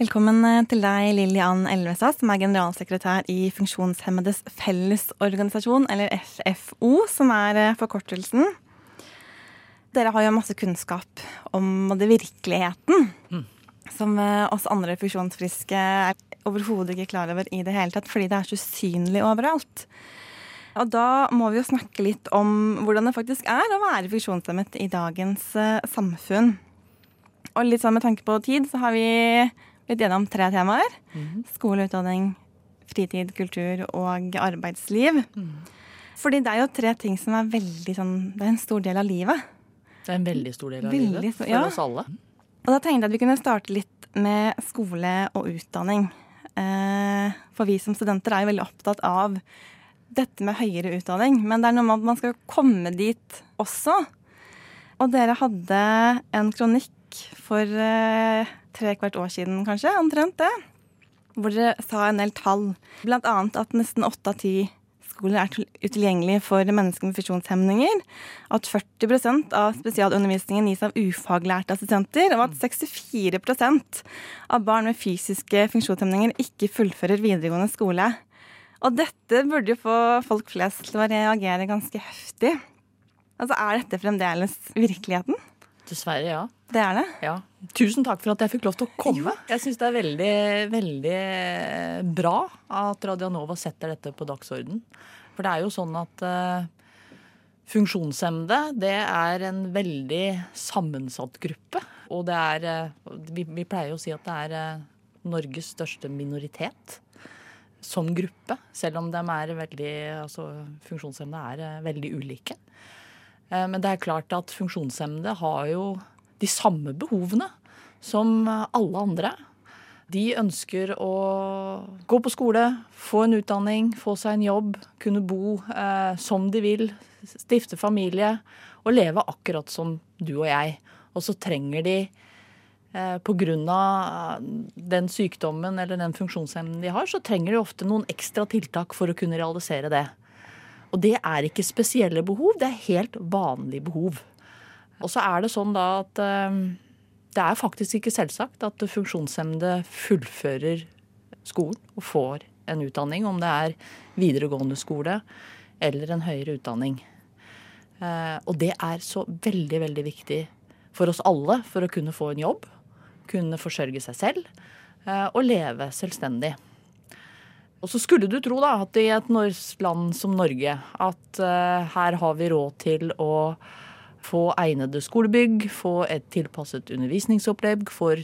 Velkommen eh, til deg, Lillian Elvestad, som er generalsekretær i Funksjonshemmedes Fellesorganisasjon, eller FFO, som er eh, forkortelsen. Dere har jo masse kunnskap om det virkeligheten, mm. som eh, oss andre funksjonsfriske er overhodet ikke klar over i det hele tatt, fordi det er så usynlig overalt. Og da må vi jo snakke litt om hvordan det faktisk er å være funksjonshemmet i dagens samfunn. Og litt sånn med tanke på tid, så har vi litt gjennom tre temaer. Mm. Skole, utdanning, fritid, kultur og arbeidsliv. Mm. Fordi det er jo tre ting som er veldig sånn Det er en stor del av livet. Det er en veldig stor del av veldig, livet for ja. oss alle. Og da tenkte jeg at vi kunne starte litt med skole og utdanning. Eh, for vi som studenter er jo veldig opptatt av dette med høyere utdanning. Men det er noe med at man skal komme dit også. Og dere hadde en kronikk for eh, tre kvart år siden, kanskje, omtrent det. Hvor dere sa en del tall. Annet at nesten åtte av ti skoler er utilgjengelige for mennesker med funksjonshemninger. At 40% av spesialundervisningen gis av ufaglærte assistenter. Og at 64% av barn med fysiske funksjonshemninger ikke fullfører videregående skole. Og dette burde jo få folk flest til å reagere ganske heftig. Altså, Er dette fremdeles virkeligheten? Dessverre, ja. Det er det? Ja. Tusen takk for at jeg fikk lov til å komme. Jeg syns det er veldig, veldig bra at Radianova setter dette på dagsorden. For det er jo sånn at uh, funksjonshemmede, det er en veldig sammensatt gruppe. Og det er uh, vi, vi, pleier å si at det er uh, Norges største minoritet som gruppe. Selv om de er veldig Altså funksjonshemmede er veldig ulike. Men det er klart at funksjonshemmede har jo de samme behovene som alle andre. De ønsker å gå på skole, få en utdanning, få seg en jobb, kunne bo eh, som de vil, stifte familie og leve akkurat som du og jeg. Og så trenger de eh, Pga. den sykdommen eller den funksjonshemmen de har, så trenger de ofte noen ekstra tiltak for å kunne realisere det. Og det er ikke spesielle behov, det er helt vanlige behov. Og så er det sånn da at eh, det er faktisk ikke selvsagt at funksjonshemmede fullfører skolen og får en utdanning, om det er videregående skole eller en høyere utdanning. Eh, og det er så veldig, veldig viktig for oss alle for å kunne få en jobb, kunne forsørge seg selv eh, og leve selvstendig. Og så skulle du tro da at i et land som Norge at her har vi råd til å få egnede skolebygg, få et tilpasset undervisningsopplegg for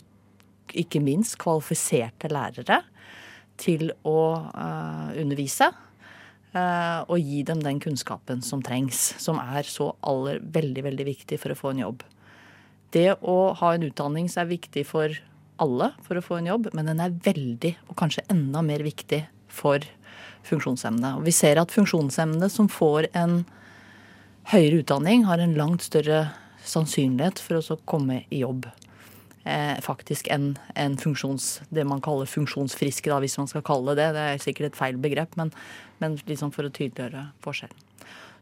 ikke minst kvalifiserte lærere til å uh, undervise. Uh, og gi dem den kunnskapen som trengs, som er så aller veldig, veldig viktig for å få en jobb. Det å ha en utdanning som er viktig for alle for å få en jobb, men den er veldig, og kanskje enda mer viktig, for funksjonshemmede. Og vi ser at funksjonshemmede som får en høyere utdanning har en langt større sannsynlighet for å komme i jobb. Eh, faktisk enn en funksjons, det man kaller funksjonsfriske, da, hvis man skal kalle det det. Er sikkert et feil begrep, men, men liksom for å tydeliggjøre forskjellen.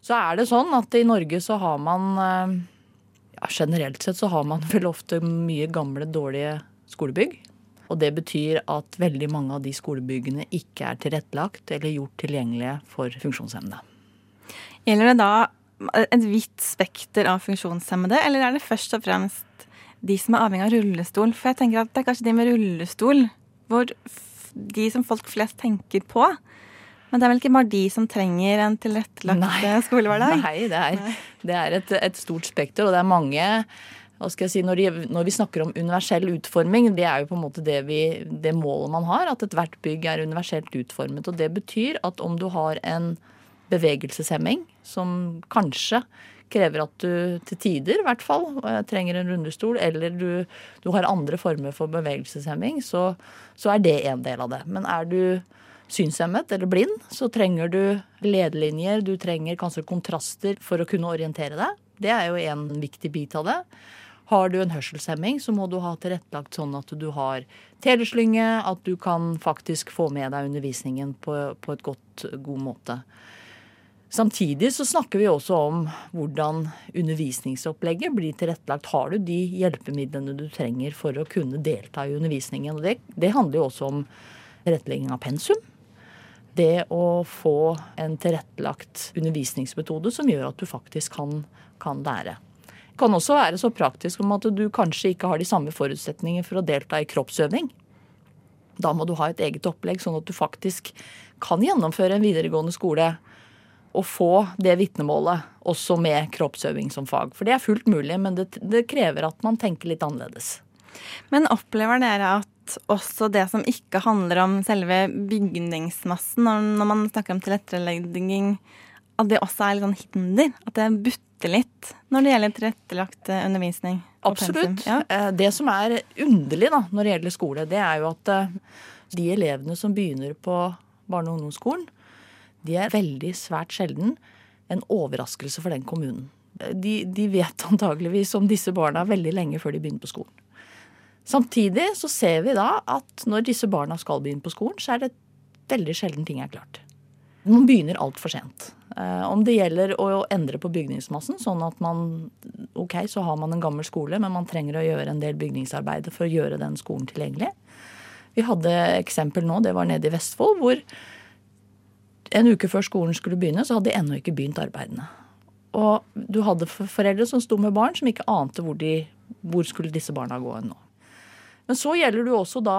Så er det sånn at i Norge så har man eh, ja, Generelt sett så har man vel ofte mye gamle, dårlige skolebygg. Og det betyr at veldig mange av de skolebyggene ikke er tilrettelagt eller gjort tilgjengelige for funksjonshemmede. Gjelder det da et vidt spekter av funksjonshemmede, eller er det først og fremst de som er avhengig av rullestol? For jeg tenker at det er kanskje de med rullestol hvor de som folk flest tenker på. Men det er vel ikke bare de som trenger en tilrettelagt Nei. skolehverdag? Nei, det er, det er et, et, stort spekter, og det er mange si, når, de, når, vi snakker om universell utforming, det er jo på en måte det, vi, det målet man har, at ethvert bygg er universelt utformet. Og det betyr at om du har en bevegelseshemming, som kanskje krever at du til tider i hvert fall eh, trenger en rundestol, eller du, du har andre former for bevegelseshemming, så, så er det en del av det. Men er du synshemmet eller blind, så trenger du ledelinjer, du trenger kanskje kontraster for å kunne orientere deg. Det er jo en viktig bit av det. Har du en hørselshemming, så må du ha tilrettelagt sånn at du har teleslynge, at du kan faktisk få med deg undervisningen på, på et godt, god måte. Samtidig så snakker vi også om hvordan undervisningsopplegget blir tilrettelagt. Har du de hjelpemidlene du trenger for å kunne delta i undervisningen? Og det, det handler jo også om tilrettelegging av pensum. Det å få en tilrettelagt undervisningsmetode som gjør at du faktisk kan, kan lære. Kan også være så praktisk om at du kanskje ikke har de samme forutsetninger for å delta i kroppsøving. Da må du ha et eget opplegg, sånn at du faktisk kan gjennomføre en videregående skole og få det vitnemålet også med kroppsøving som fag. For det er fullt mulig, men det, det krever at man tenker litt annerledes. Men opplever dere at også det som ikke handler om selve bygningsmassen, når man snakker om tilrettelegging, at det også er litt sånn hinder? At det butter litt når det gjelder tilrettelagt eh, undervisning? Absolutt. Ja. Eh, det som er underlig da, når det gjelder skole, det er jo at eh, de elevene som begynner på barne- og ungdomsskolen, de er veldig svært sjelden en overraskelse for den kommunen. De, de, vet antageligvis om disse barna veldig lenge før de begynner på skolen. Samtidig så ser vi da at når disse barna skal begynne på skolen, så er det veldig sjelden ting er klart. Man begynner altfor sent. Eh, om det gjelder å endre på bygningsmassen, sånn at man Ok, så har man en gammel skole, men man trenger å gjøre en del bygningsarbeid for å gjøre den skolen tilgjengelig. Vi hadde eksempel nå, det var nede i Vestfold, hvor en uke før skolen skulle begynne, så hadde de ennå ikke begynt arbeidene. Og du hadde foreldre som sto med barn som ikke ante hvor, de, hvor skulle disse barna gå nå. Men så gjelder det jo også da,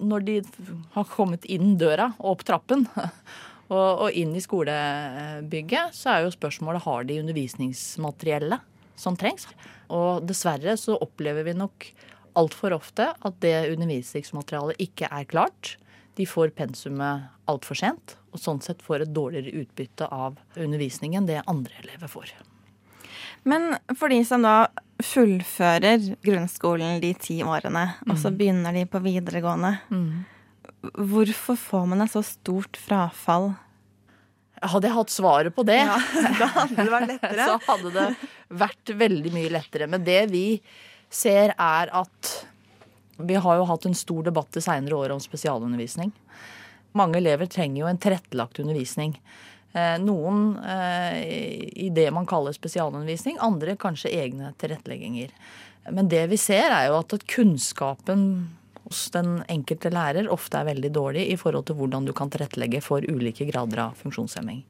når de har kommet inn døra og opp trappen og, og inn i skolebygget, så er jo spørsmålet har de undervisningsmateriellet som trengs. Og dessverre så opplever vi nok altfor ofte at det undervisningsmaterialet ikke er klart. De får pensumet altfor sent, og sånn sett får et dårligere utbytte av undervisningen det andre elever får. Men for de som da fullfører grunnskolen de ti årene, mm. og så mm. begynner de på videregående, mm. Hvorfor får man et så stort frafall? Hadde jeg hatt svaret på det, ja, da hadde det vært lettere. så hadde det vært veldig mye lettere. Men det vi ser, er at vi har jo hatt en stor debatt de seinere år om spesialundervisning. Mange elever trenger jo en tilrettelagt undervisning. Eh, noen eh, i det man kaller spesialundervisning, andre kanskje egne tilrettelegginger. Men det vi ser, er jo at kunnskapen hos den enkelte lærer ofte er veldig dårlig i forhold til hvordan du kan tilrettelegge for ulike grader av funksjonshemming.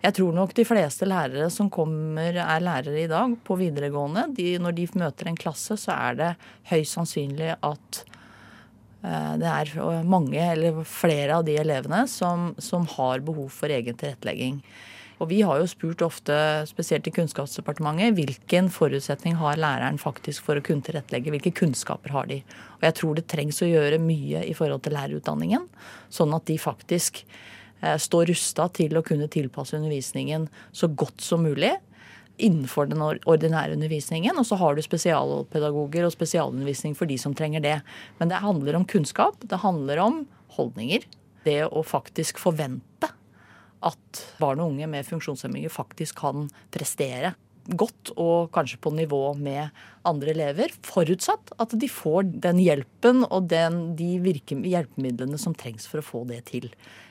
Jeg tror nok de fleste lærere som kommer, er lærere i dag på videregående. De, når de møter en klasse, så er det høyst sannsynlig at eh, det er mange eller flere av de elevene som, som har behov for egen tilrettelegging. Og vi har jo spurt ofte, spesielt i Kunnskapsdepartementet, hvilken forutsetning har læreren faktisk for å kunne tilrettelegge? Hvilke kunnskaper har de? Og jeg tror det trengs å gjøre mye i forhold til lærerutdanningen, sånn at de faktisk Eh, stå rusta til å kunne tilpasse undervisningen så godt som mulig innenfor den ordinære undervisningen. Og så har du spesialpedagoger og spesialundervisning for de som trenger det. Men det handler om kunnskap. Det handler om holdninger. Det å faktisk forvente at barn og unge med funksjonshemminger faktisk kan prestere godt og kanskje på nivå med andre elever, forutsatt at de får den hjelpen og den, de hjelpemidlene som trengs for å få det til.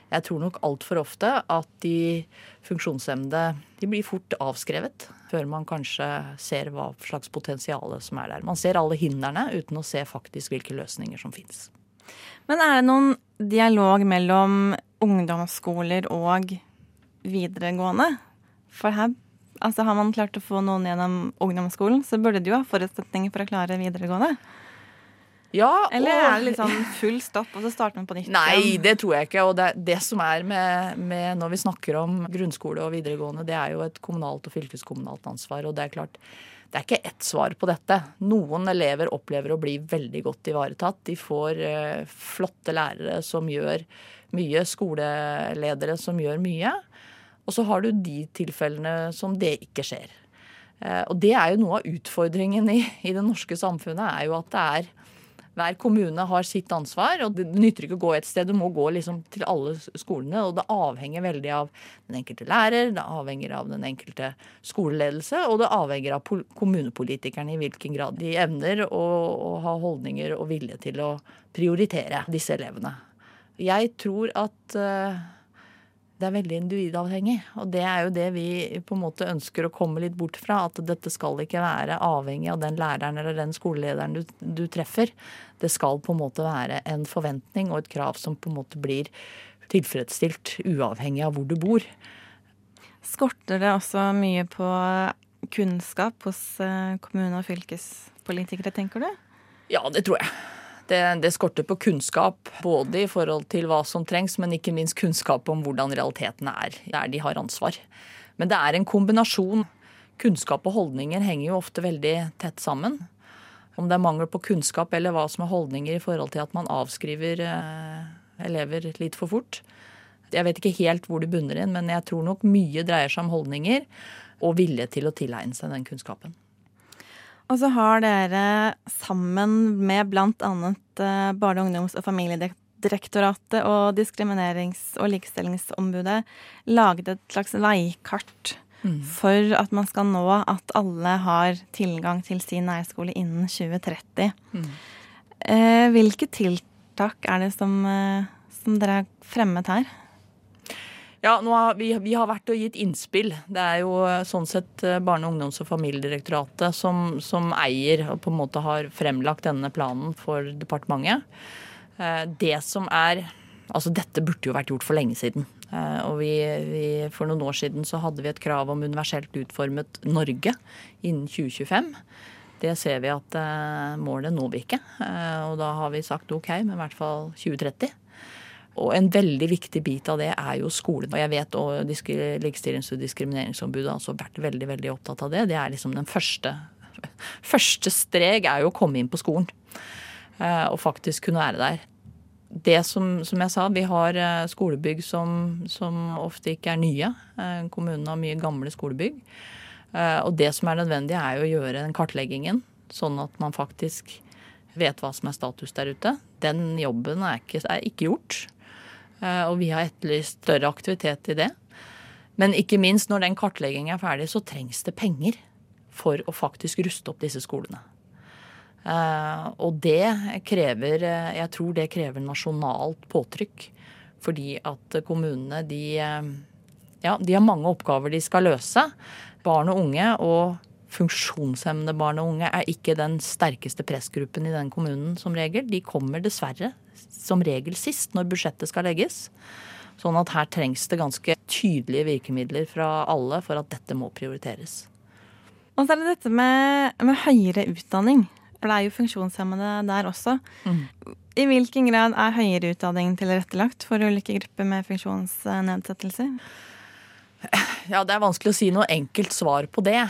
Jeg tror nok altfor ofte at de funksjonshemmede de blir fort avskrevet før man kanskje ser hva slags potensial som er der. Man ser alle hindrene uten å se faktisk hvilke løsninger som fins. Men er det noen dialog mellom ungdomsskoler og videregående? For her altså har man klart å få noen gjennom ungdomsskolen, så burde du jo ha forutsetninger for å klare videregående. Ja, Eller er det sånn full stopp, og så starter man på nytt? Nei, det tror jeg ikke. Og det, det som er med, med, når vi snakker om grunnskole og videregående, det er jo et kommunalt og fylkeskommunalt ansvar. Og det er klart, det er ikke ett svar på dette. Noen elever opplever å bli veldig godt ivaretatt. De får uh, flotte lærere som gjør mye, skoleledere som gjør mye. Og så har du de tilfellene som det ikke skjer. Uh, og det er jo noe av utfordringen i, i det norske samfunnet, er jo at det er hver kommune har sitt ansvar, og det nytter ikke å gå et sted. Du må gå liksom til alle skolene, og det avhenger veldig av den enkelte lærer, det avhenger av den enkelte skoleledelse, og det avhenger av kommunepolitikerne i hvilken grad de evner å, å ha holdninger og vilje til å prioritere disse elevene. Jeg tror at uh, det er veldig individavhengig. Og det er jo det vi på en måte ønsker å komme litt bort fra. At dette skal ikke være avhengig av den læreren eller den skolelederen du, du treffer. Det skal på en måte være en forventning og et krav som på en måte blir tilfredsstilt uavhengig av hvor du bor. Skorter det også mye på kunnskap hos eh, kommune- og fylkespolitikere, tenker du? Ja, det tror jeg. Det, det, skorter på kunnskap, både i forhold til hva som trengs, men ikke minst kunnskap om hvordan realitetene er der de har ansvar. Men det er en kombinasjon. Kunnskap og holdninger henger jo ofte veldig tett sammen. Om det er mangel på kunnskap eller hva som er holdninger i forhold til at man avskriver eh, elever litt for fort. Jeg vet ikke helt hvor det bunner inn, men jeg tror nok mye dreier seg om holdninger og vilje til å tilegne seg den kunnskapen. Og så har dere sammen med bl.a. Eh, Barne-, ungdoms- og familiedirektoratet og Diskriminerings- og likestillingsombudet laget et slags veikart mm. for at man skal nå at alle har tilgang til sin nærskole innen 2030. Mm. Eh, hvilke tiltak er det som, eh, som dere har fremmet her? Ja, har vi, vi, har vært og gitt innspill. Det er jo eh, sånn sett eh, Barne-, ungdoms- og familiedirektoratet som, som, eier og på en måte har fremlagt denne planen for departementet. Eh, det som er Altså dette burde jo vært gjort for lenge siden. Og vi, vi, for noen år siden så hadde vi et krav om universelt utformet Norge innen 2025. Det ser vi at målet når vi ikke. Og da har vi sagt OK men i hvert fall 2030. Og en veldig viktig bit av det er jo skolen. Og jeg vet og Likestillings- og diskrimineringsombudet har også vært veldig veldig opptatt av det. Det er liksom den første Første strek er jo å komme inn på skolen. Eh, og faktisk kunne være der. Det som, som jeg sa, vi har eh, skolebygg som, som ofte ikke er nye. Eh, kommunen har mye gamle skolebygg. Og det som er nødvendig, er jo å gjøre den kartleggingen, sånn at man faktisk vet hva som er status der ute. Den jobben er ikke, er ikke gjort. Eh, og vi har etterlyst større aktivitet i det. Men ikke minst når den kartleggingen er ferdig, så trengs det penger for å faktisk ruste opp disse skolene. Eh, og det krever eh, Jeg tror det krever nasjonalt påtrykk. Fordi at kommunene de, ja, de har mange oppgaver de skal løse. Barn og unge og funksjonshemmede barn og unge er ikke den sterkeste pressgruppen i den kommunen som regel. De kommer dessverre som regel sist når budsjettet skal legges. Sånn at her trengs det ganske tydelige virkemidler fra alle for at dette må prioriteres. Og så er det dette med, med høyere utdanning. For det er jo funksjonshemmede der også. Mm. I hvilken grad er høyere utdanning tilrettelagt for ulike grupper med funksjonsnedsettelser? Ja, Det er vanskelig å si noe enkelt svar på det.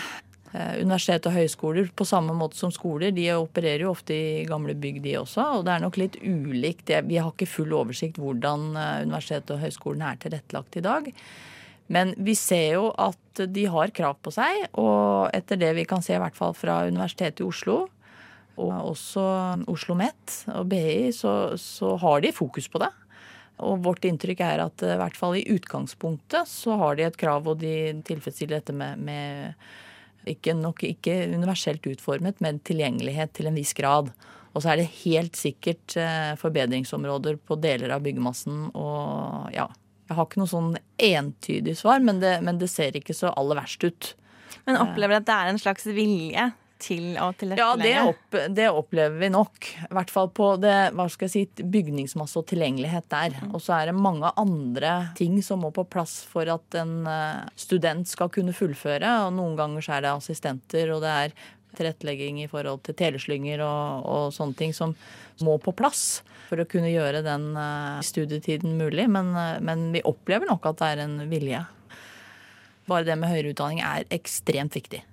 Eh, universitet og høyskoler på samme måte som skoler. De opererer jo ofte i gamle bygg, de også. Og det er nok litt ulikt. Vi har ikke full oversikt hvordan eh, universitetet og høyskolene er tilrettelagt i dag. Men vi ser jo at de har krav på seg, og etter det vi kan se i hvert fall fra Universitetet i Oslo, og også Oslo OsloMet og BI, så, så har de fokus på det. Og vårt inntrykk er at i hvert fall i utgangspunktet så har de et krav, og de tilfredsstiller dette med, med ikke, nok ikke universelt utformet, men tilgjengelighet til en viss grad. Og så er det helt sikkert eh, forbedringsområder på deler av byggemassen. Og ja, jeg har ikke noe sånn entydig svar, men det, men det ser ikke så aller verst ut. Men opplever du at det er en slags vilje til å tilrettelegge? Ja, det, opp, det, opplever vi nok. I hvert fall på det, hva skal jeg si, bygningsmasse og tilgjengelighet der. Mm. Og så er det mange andre ting som må på plass for at en eh, student skal kunne fullføre. Og noen ganger så er det assistenter, og det er tilrettelegging i forhold til teleslynger og, og sånne ting som må på plass for å kunne gjøre den eh, studietiden mulig. Men, eh, men vi opplever nok at det er en vilje. Bare det med høyere utdanning er ekstremt viktig.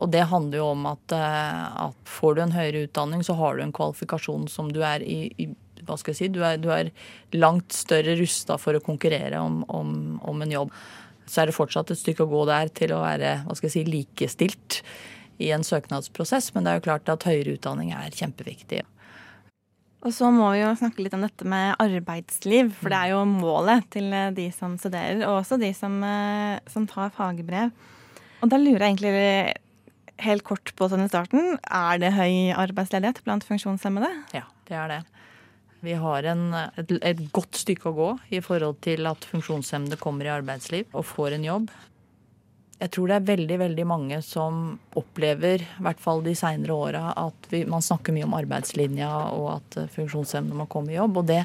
Og det handler jo om at, eh, at, får du en høyere utdanning, så har du en kvalifikasjon som du er i, i hva skal jeg si, du er, du er langt større rusta for å konkurrere om, om, om, en jobb. Så er det fortsatt et stykke å gå der til å være hva skal jeg si, likestilt i en søknadsprosess, men det er jo klart at høyere utdanning er kjempeviktig. Og så må vi jo snakke litt om dette med arbeidsliv, for det er jo målet til de som studerer, og også de som, eh, som tar fagbrev. Og da lurer jeg egentlig helt kort på sånn i starten. Er det høy arbeidsledighet blant funksjonshemmede? Ja, det er det. Vi har en, et, et, godt stykke å gå i forhold til at funksjonshemmede kommer i arbeidsliv og får en jobb. Jeg tror det er veldig veldig mange som opplever, i hvert fall de seinere åra, at vi, man snakker mye om arbeidslinja og at funksjonshemmede må komme i jobb. Og det,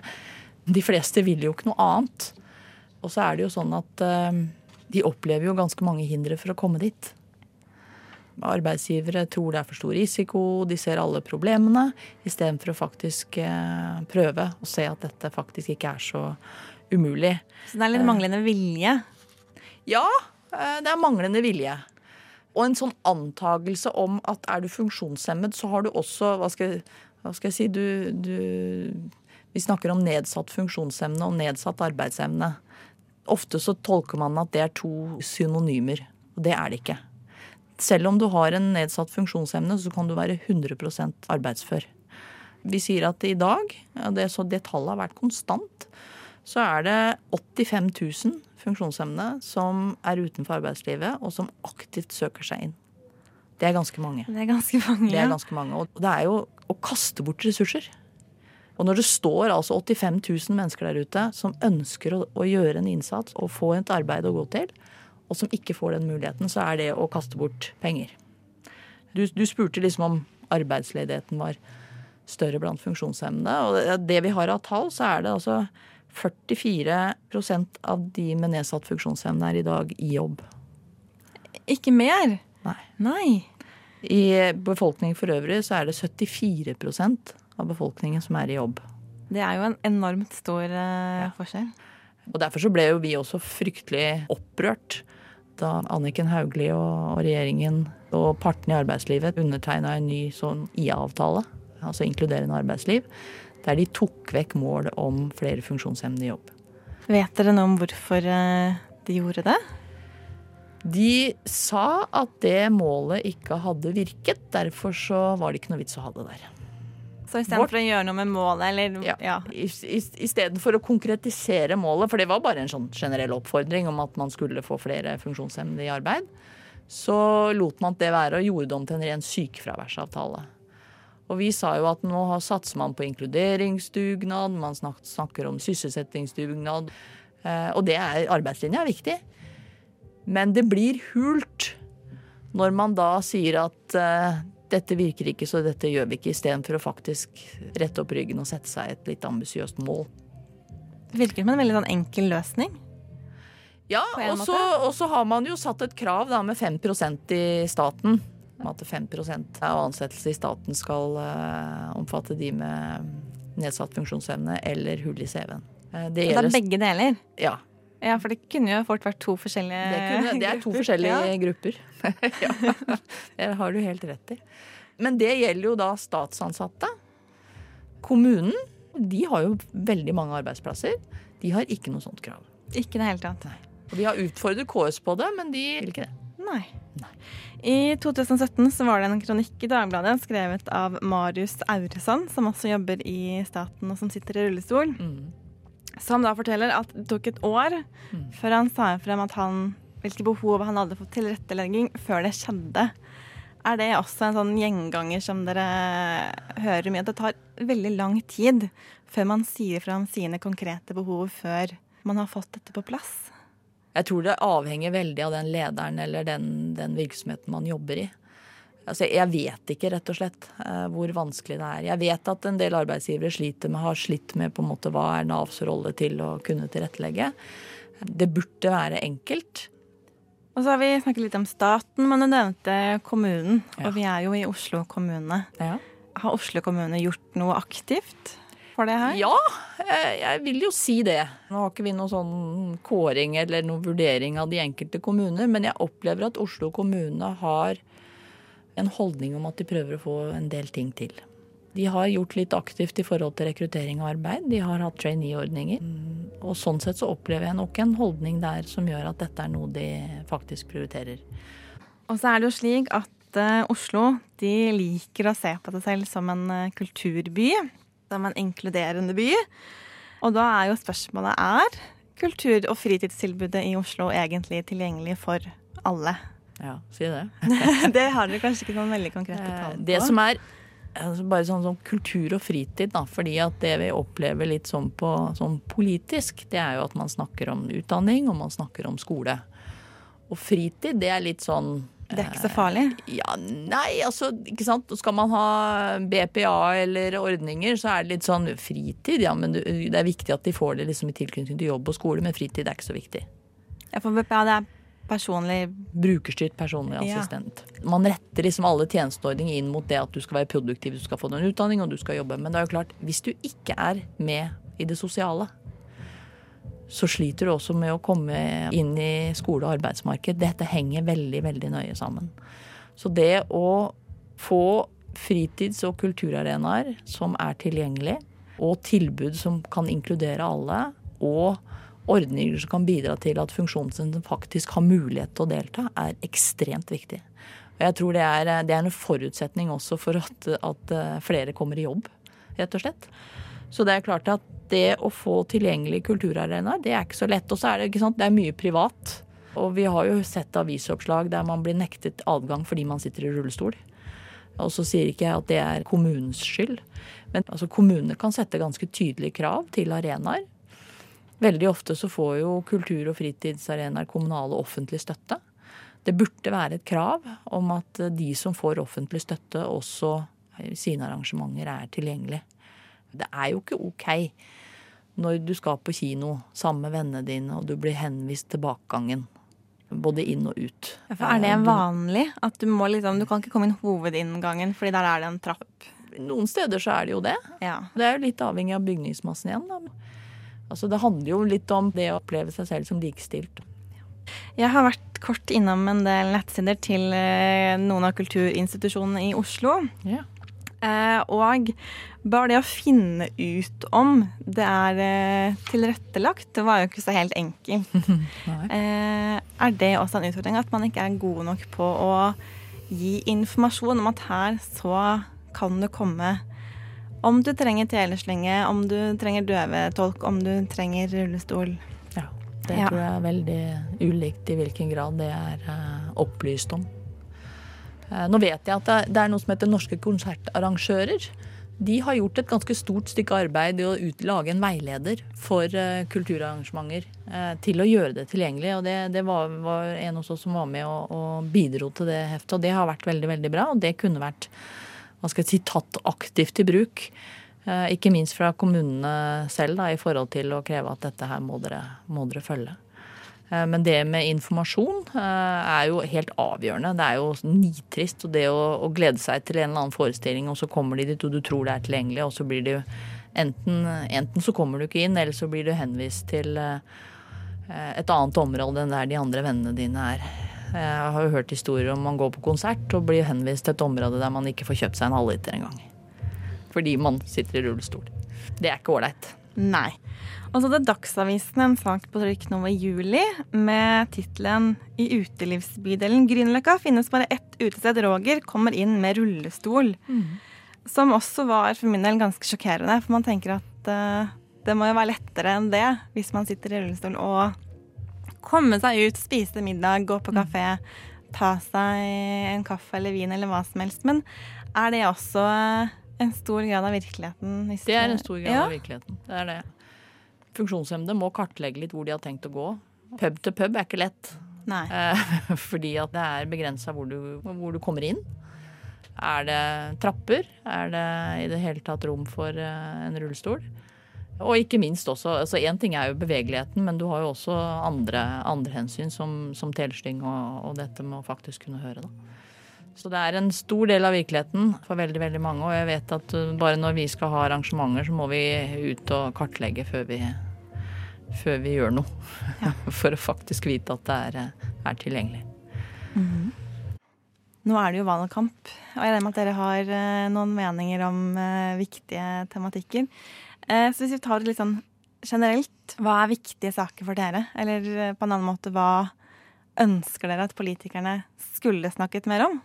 de fleste vil jo ikke noe annet. Og så er det jo sånn at uh, de opplever jo ganske mange hindre for å komme dit. Arbeidsgivere tror det er for stor risiko, de ser alle problemene, istedenfor å faktisk uh, prøve å se at dette faktisk ikke er så umulig. Så det er litt manglende vilje? Ja, uh, det er manglende vilje. Og en sånn antagelse om at er du funksjonshemmet, så har du også Hva skal, hva skal jeg si du, du vi snakker om nedsatt funksjonsevne og nedsatt arbeidsevne. Ofte så tolker man at det er to synonymer, og det er det ikke. Selv om du har en nedsatt funksjonsevne, så kan du være 100% arbeidsfør. Vi sier at i dag, og det, så det tallet har vært konstant, så er det 85 000 funksjonshemmede som er utenfor arbeidslivet, og som aktivt søker seg inn. Det er ganske mange. Det er ganske mange, ja. Det er ganske mange. Og det er jo å kaste bort ressurser. Og når det står altså 85 000 mennesker der ute som ønsker å, å, gjøre en innsats og få et arbeid å gå til, og som ikke får den muligheten, så er det å kaste bort penger. Du, du spurte liksom om arbeidsledigheten var større blant funksjonshemmede. Og det, vi har av tall, så er det altså 44% av de med nedsatt funksjonsevne er i dag i jobb. Ikke mer? Nei. Nei. I befolkningen for øvrig så er det 74% av befolkningen som er i jobb. Det er jo en enormt stor uh, ja. forskjell. Og Derfor så ble jo vi også fryktelig opprørt da Anniken Hauglie og, regjeringen og partene i arbeidslivet undertegna en ny sånn IA-avtale, altså inkluderende arbeidsliv, der de tok vekk målet om flere funksjonshemmede i jobb. Vet dere noe om hvorfor eh, de gjorde det? De sa at det målet ikke hadde virket, derfor så var det ikke noe vits å ha det der. Så istedenfor å gjøre noe med målet, eller Ja. ja. Istedenfor å konkretisere målet, for det var bare en sånn generell oppfordring om at man skulle få flere funksjonshemmede i arbeid, så lot man det være og gjorde det om til en ren sykefraværsavtale. Og vi sa jo at nå satser man på inkluderingsdugnad, man snakker om sysselsettingsdugnad. Eh, og det er, arbeidslinja er viktig. Men det blir hult når man da sier at eh, dette virker ikke, så dette gjør vi ikke, istedenfor å faktisk rette opp ryggen og sette seg et litt ambisiøst mål. Det virker som en veldig sånn enkel løsning. Ja, og så har man jo satt et krav da, med 5% i staten. Om at 5% av ansettelse i staten skal uh, omfatte de med nedsatt funksjonsevne eller hull i CV-en. Uh, det, det er begge deler? Ja. Ja, for det kunne jo fort vært to forskjellige Det, kunne, det er to forskjellige ja. grupper. ja, det har du helt rett i. Men det gjelder jo da statsansatte. Kommunen de har jo veldig mange arbeidsplasser. De har ikke noe sånt krav. Ikke det hele tatt. Nei. Og de har utfordret KS på det, men de vil ikke det. Nei. Nei. I 2017 så var det en kronikk i Dagbladet skrevet av Marius Auresand, som også jobber i staten og som sitter i rullestol. Mm. Som da forteller at det tok et år mm. før han sa frem at han, hvilke behov han hadde for tilrettelegging før det skjedde. Er det også en sånn gjenganger som dere hører mye? At det tar veldig lang tid før man sier fra om sine konkrete behov før man har fått dette på plass? Jeg tror det avhenger veldig av den lederen eller den, den virksomheten man jobber i. Altså, jeg vet ikke, rett og slett, eh, hvor vanskelig det er. Jeg vet at en del arbeidsgivere sliter med, har slitt med på en måte hva er Navs rolle til å kunne tilrettelegge. Det burde være enkelt. Og så har vi snakket litt om staten, men du nevnte kommunen. Ja. Og vi er jo i Oslo kommune. Ja. Har Oslo kommune gjort noe aktivt for det her? Ja, jeg vil jo si det. Nå har ikke vi noen sånn kåring eller noen vurdering av de enkelte kommuner, men jeg opplever at Oslo kommune har en holdning om at de prøver å få en del ting til. De har gjort litt aktivt i forhold til rekruttering og arbeid. De har hatt trainee-ordninger. Og sånn sett så opplever jeg nok en holdning der som gjør at dette er noe de faktisk prioriterer. Og så er det jo slik at uh, Oslo de liker å se på seg selv som en uh, kulturby. Som en inkluderende by. Og da er jo spørsmålet er kultur- og fritidstilbudet i Oslo egentlig tilgjengelig for alle? Ja, si det. det har dere kanskje ikke noen veldig konkrete tall på? Det som er altså bare sånn som kultur og fritid, da. Fordi at det vi opplever litt sånn på sånn politisk, det er jo at man snakker om utdanning, og man snakker om skole. Og fritid, det er litt sånn Det er ikke så farlig? Eh, ja, nei, altså, ikke sant. Skal man ha BPA eller ordninger, så er det litt sånn fritid, ja. Men det er viktig at de får det liksom i tilknytning til jobb og skole, men fritid er ikke så viktig. Ja, for BPA det er personlig Brukerstyrt personlig assistent. Ja. Man retter liksom alle tjenesteordninger inn mot det at du skal være produktiv, du skal få deg en utdanning og du skal jobbe. Men det er jo klart, hvis du ikke er med i det sosiale, så sliter du også med å komme inn i skole og arbeidsmarked. Dette henger veldig, veldig nøye sammen. Så det å få fritids- og kulturarenaer som er tilgjengelig, og tilbud som kan inkludere alle, og ordninger som kan bidra til at funksjonshemmede faktisk har mulighet til å delta, er ekstremt viktig. Og jeg tror det er, det er en forutsetning også for at, at flere kommer i jobb, rett og slett. Så det er klart at det å få tilgjengelige kulturarenaer, det er ikke så lett. Og så er det, sant, det er mye privat. Og vi har jo sett avisoppslag der man blir nektet adgang fordi man sitter i rullestol. Og så sier ikke jeg at det er kommunens skyld, men altså, kommunene kan sette ganske tydelige krav til arenaer. Veldig ofte så får jo kultur- og fritidsarenaer kommunal og offentlig støtte. Det burde være et krav om at de som får offentlig støtte, også sine arrangementer er tilgjengelig. Det er jo ikke OK når du skal på kino sammen med vennene dine og du blir henvist til bakgangen. Både inn og ut. Ja, Er det vanlig? At du må liksom Du kan ikke komme inn hovedinngangen, fordi der er det en trapp? Noen steder så er det jo det. Ja. Det er jo litt avhengig av bygningsmassen igjen, da. Altså det handler jo litt om det å oppleve seg selv som likestilt. Jeg har vært kort innom en del nettsider til eh, noen av kulturinstitusjonene i Oslo. Ja. Eh, og bare det å finne ut om det er eh, tilrettelagt, det var jo ikke så helt enkelt. er det også en utfordring at man ikke er god nok på å gi informasjon om at her så kan det komme om du trenger teleslynge, om du trenger døvetolk, om du trenger rullestol. Ja, det ja. tror jeg er veldig ulikt i hvilken grad det er uh, opplyst om. Uh, nå vet jeg at det, det er noe som heter Norske konsertarrangører. De har gjort et ganske stort stykke arbeid i å ut, lage en veileder for uh, kulturarrangementer til å gjøre det tilgjengelig. og Det, det var, var, en hos oss som var med og, og bidro til det heftet. Og det har vært veldig, veldig bra. Og det kunne vært hva skal jeg si, tatt aktivt i bruk. Eh, ikke minst fra kommunene selv da, i forhold til å kreve at dette her må dere, må dere følge. Eh, men det med informasjon eh, er jo helt avgjørende. Det er jo nitrist. Og det å, å, glede seg til en eller annen forestilling, og så kommer de dit og du tror det er tilgjengelig, og så blir det jo enten, enten så kommer du ikke inn, eller så blir du henvist til et annet område enn der de andre vennene dine er. Jeg har jo hørt historier om man går på konsert og blir henvist til et område der man ikke får kjøpt seg en halvliter engang. Fordi man sitter i rullestol. Det er ikke ålreit. Nei. Og så hadde Dagsavisen en sak på trykk nå i juli med tittelen 'I utelivsbydelen Grünerløkka finnes bare ett utested. Roger kommer inn med rullestol'. Mm. Som også var for min del ganske sjokkerende, for man tenker at uh, det må jo være lettere enn det hvis man sitter i rullestol og komme seg ut, spise middag, gå på mm. kafé, ta seg en kaffe eller vin eller hva som helst. Men er det også en stor grad av virkeligheten? det er en stor grad ja. av virkeligheten. Det er det. Funksjonshemmede må kartlegge litt hvor de har tenkt å gå. Pub til pub er ikke lett. Nei. Fordi at det er begrensa hvor, hvor, du kommer inn. Er det trapper? Er det i det hele tatt rom for eh, en rullestol? Og ikke minst også altså Én ting er jo bevegeligheten, men du har jo også andre, andre hensyn, som, som telesting og, og, dette med å faktisk kunne høre. Da. Så det er en stor del av virkeligheten for veldig veldig mange. Og jeg vet at uh, bare når vi skal ha arrangementer, så må vi ut og kartlegge før vi, før vi gjør noe. Ja. For å faktisk vite at det er, er tilgjengelig. Mm -hmm. Nå er det jo valgkamp, og jeg regner med at dere har uh, noen meninger om viktige tematikker. Eh, så hvis vi tar det litt sånn generelt, hva er viktige saker for dere? Eller eh, på en annen måte, hva ønsker dere at politikerne skulle snakket mer om?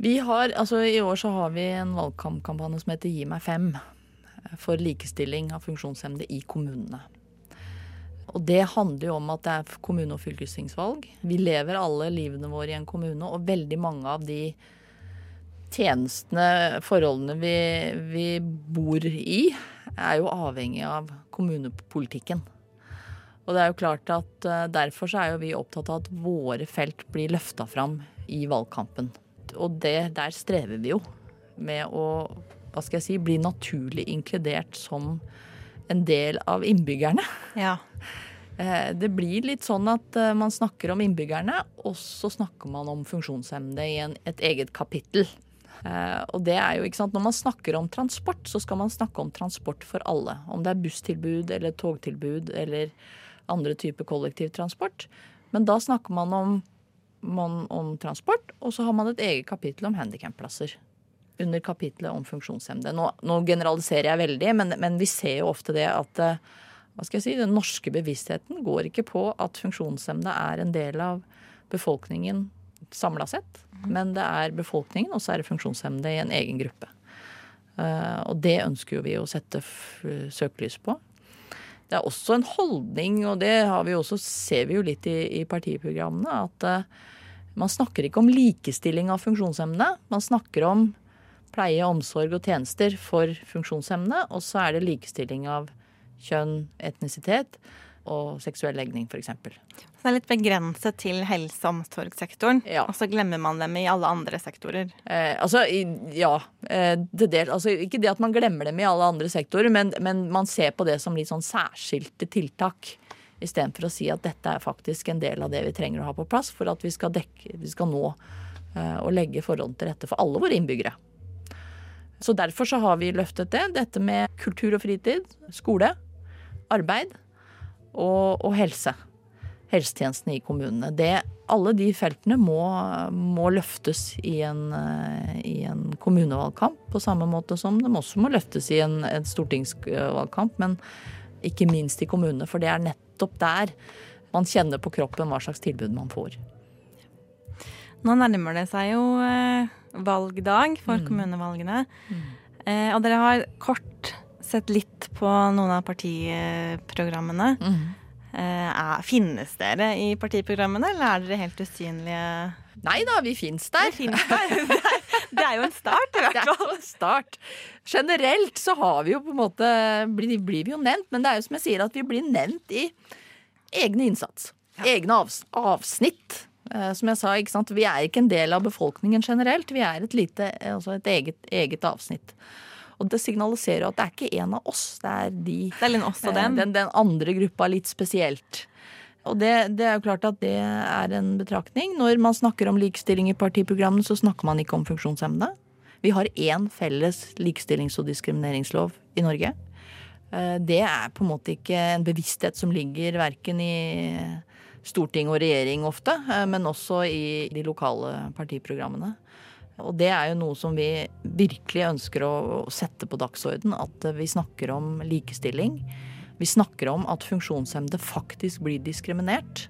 Vi har, altså I år så har vi en valgkampkampanje som heter Gi meg fem. Eh, for likestilling av funksjonshemmede i kommunene. Og det handler jo om at det er kommune- og fylkestingsvalg. Vi lever alle livene våre i en kommune, og veldig mange av de tjenestene, forholdene vi, vi bor i, er jo avhengig av kommunepolitikken. Og det er jo klart at uh, Derfor så er jo vi opptatt av at våre felt blir løfta fram i valgkampen. Og det, der strever vi jo med å hva skal jeg si, bli naturlig inkludert som en del av innbyggerne. Ja. Uh, det blir litt sånn at uh, man snakker om innbyggerne, og så snakker man om funksjonshemmede i en, et eget kapittel. Og det er jo, ikke sant, Når man snakker om transport, så skal man snakke om transport for alle. Om det er busstilbud eller togtilbud eller andre typer kollektivtransport. Men da snakker man om, man om, transport, og så har man et eget kapittel om handikapplasser. Under kapittelet om funksjonshemmede. Nå, nå, generaliserer jeg veldig, men, men, vi ser jo ofte det at eh, hva skal jeg si, den norske bevisstheten går ikke på at funksjonshemmede er en del av befolkningen samla sett. Men det er befolkningen, og så er det funksjonshemmede i en egen gruppe. Uh, og det ønsker jo vi å sette søkelys på. Det er også en holdning, og det vi også, ser vi jo litt i, i partiprogrammene, at uh, man snakker ikke om likestilling av funksjonshemmede. Man snakker om pleie, omsorg og tjenester for funksjonshemmede, og så er det likestilling av kjønn, etnisitet og seksuell legning, f.eks. Så det er litt begrenset til helse- og omsorgssektoren, ja. og så glemmer man dem i alle andre sektorer? Eh, altså, ja. Eh, det del, altså, ikke det at man glemmer dem i alle andre sektorer, men, men man ser på det som litt sånn særskilte tiltak. Istedenfor å si at dette er faktisk en del av det vi trenger å ha på plass for at vi skal, dekke, vi skal nå eh, og legge forholdene til rette for alle våre innbyggere. Så derfor så har vi løftet det. Dette med kultur og fritid, skole, arbeid og, og helse. Helsetjenestene i kommunene. Det, alle de feltene må, må løftes i en, i en, kommunevalgkamp, på samme måte som de også må løftes i en, en stortingsvalgkamp. Men ikke minst i kommunene, for det er nettopp der man kjenner på kroppen hva slags tilbud man får. Nå nærmer det seg jo eh, valgdag for mm. kommunevalgene. Mm. Eh, og dere har kort sett litt på noen av partiprogrammene. Mm. Eh, finnes dere i partiprogrammene, eller er dere helt usynlige? Nei da, vi fins der. Det, der. det, er jo en start, i hvert fall. Det er en start. Generelt så har vi jo på en måte blir, blir vi jo nevnt, men det er jo som jeg sier at vi blir nevnt i egne innsats. Ja. Egne avs, avsnitt. Uh, som jeg sa, ikke sant? vi er ikke en del av befolkningen generelt. Vi er et, lite, altså et eget, eget avsnitt. Og det signaliserer at det er ikke en av oss, det er de. Det er oss og dem. Den, den andre gruppa litt spesielt. Og det, det, er jo klart at det er en betraktning. Når man snakker om likestilling i partiprogrammene, så snakker man ikke om funksjonshemmede. Vi har én felles likestillings- og diskrimineringslov i Norge. Eh, det er på en måte ikke en bevissthet som ligger verken i storting og regjering ofte, eh, men også i de lokale partiprogrammene. Og det er jo noe som vi virkelig ønsker å sette på dagsorden. At vi snakker om likestilling. Vi snakker om at funksjonshemmede faktisk blir diskriminert.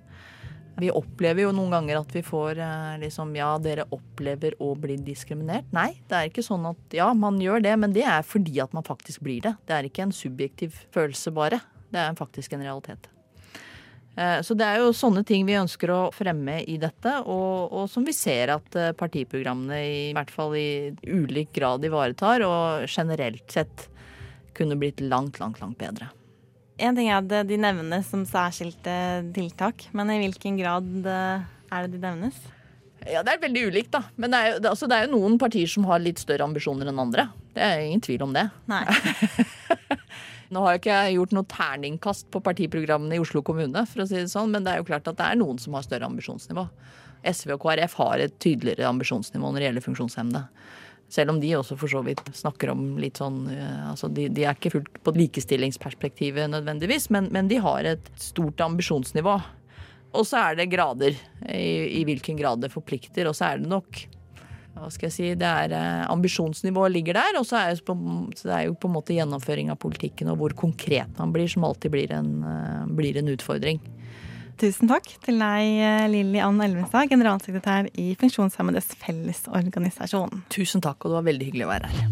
Vi opplever jo noen ganger at vi får eh, liksom Ja, dere opplever å bli diskriminert. Nei, det er ikke sånn at ja, man gjør det, men det er fordi at man faktisk blir det. Det er ikke en subjektiv følelse bare. Det er faktisk en realitet. Eh, så det er jo sånne ting vi ønsker å fremme i dette, og, og, som vi ser at eh, partiprogrammene i hvert fall i ulik grad ivaretar, og generelt sett kunne blitt langt, langt, langt bedre. En ting er at de nevnes som særskilte tiltak, men i hvilken grad eh, er det de nevnes? Ja, Det er veldig ulikt, da. Men det er, jo, altså, det er jo noen partier som har litt større ambisjoner enn andre. Det er ingen tvil om det. Nei. Nå har jeg ikke gjort noe terningkast på partiprogrammene i Oslo kommune, for å si det sånn, men det er jo klart at det er noen som har større ambisjonsnivå. SV og KrF har et tydeligere ambisjonsnivå når det gjelder funksjonshemmede. Selv om de også for så vidt snakker om litt sånn eh, altså de, de er ikke fullt på likestillingsperspektivet nødvendigvis, men, men, de har et stort ambisjonsnivå. Og så er det grader i, i hvilken grad det forplikter, og så er det nok hva skal jeg si, det er eh, Ambisjonsnivået ligger der, og så er, det, det er jo på en måte gjennomføring av politikken og hvor konkret man blir, som alltid blir en, eh, blir en utfordring. Tusen takk til deg, eh, Lilly Ann Elvenstad, generalsekretær i Funksjonshemmedes Fellesorganisasjon. Tusen takk, og det var veldig hyggelig å være her.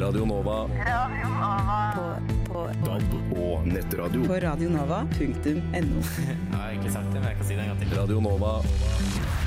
Radio Nova. Radio Nova. På, på, DAB og nettradio. På radionova.no. jeg har egentlig sagt det, men jeg kan si det en gang til. Radio Nova.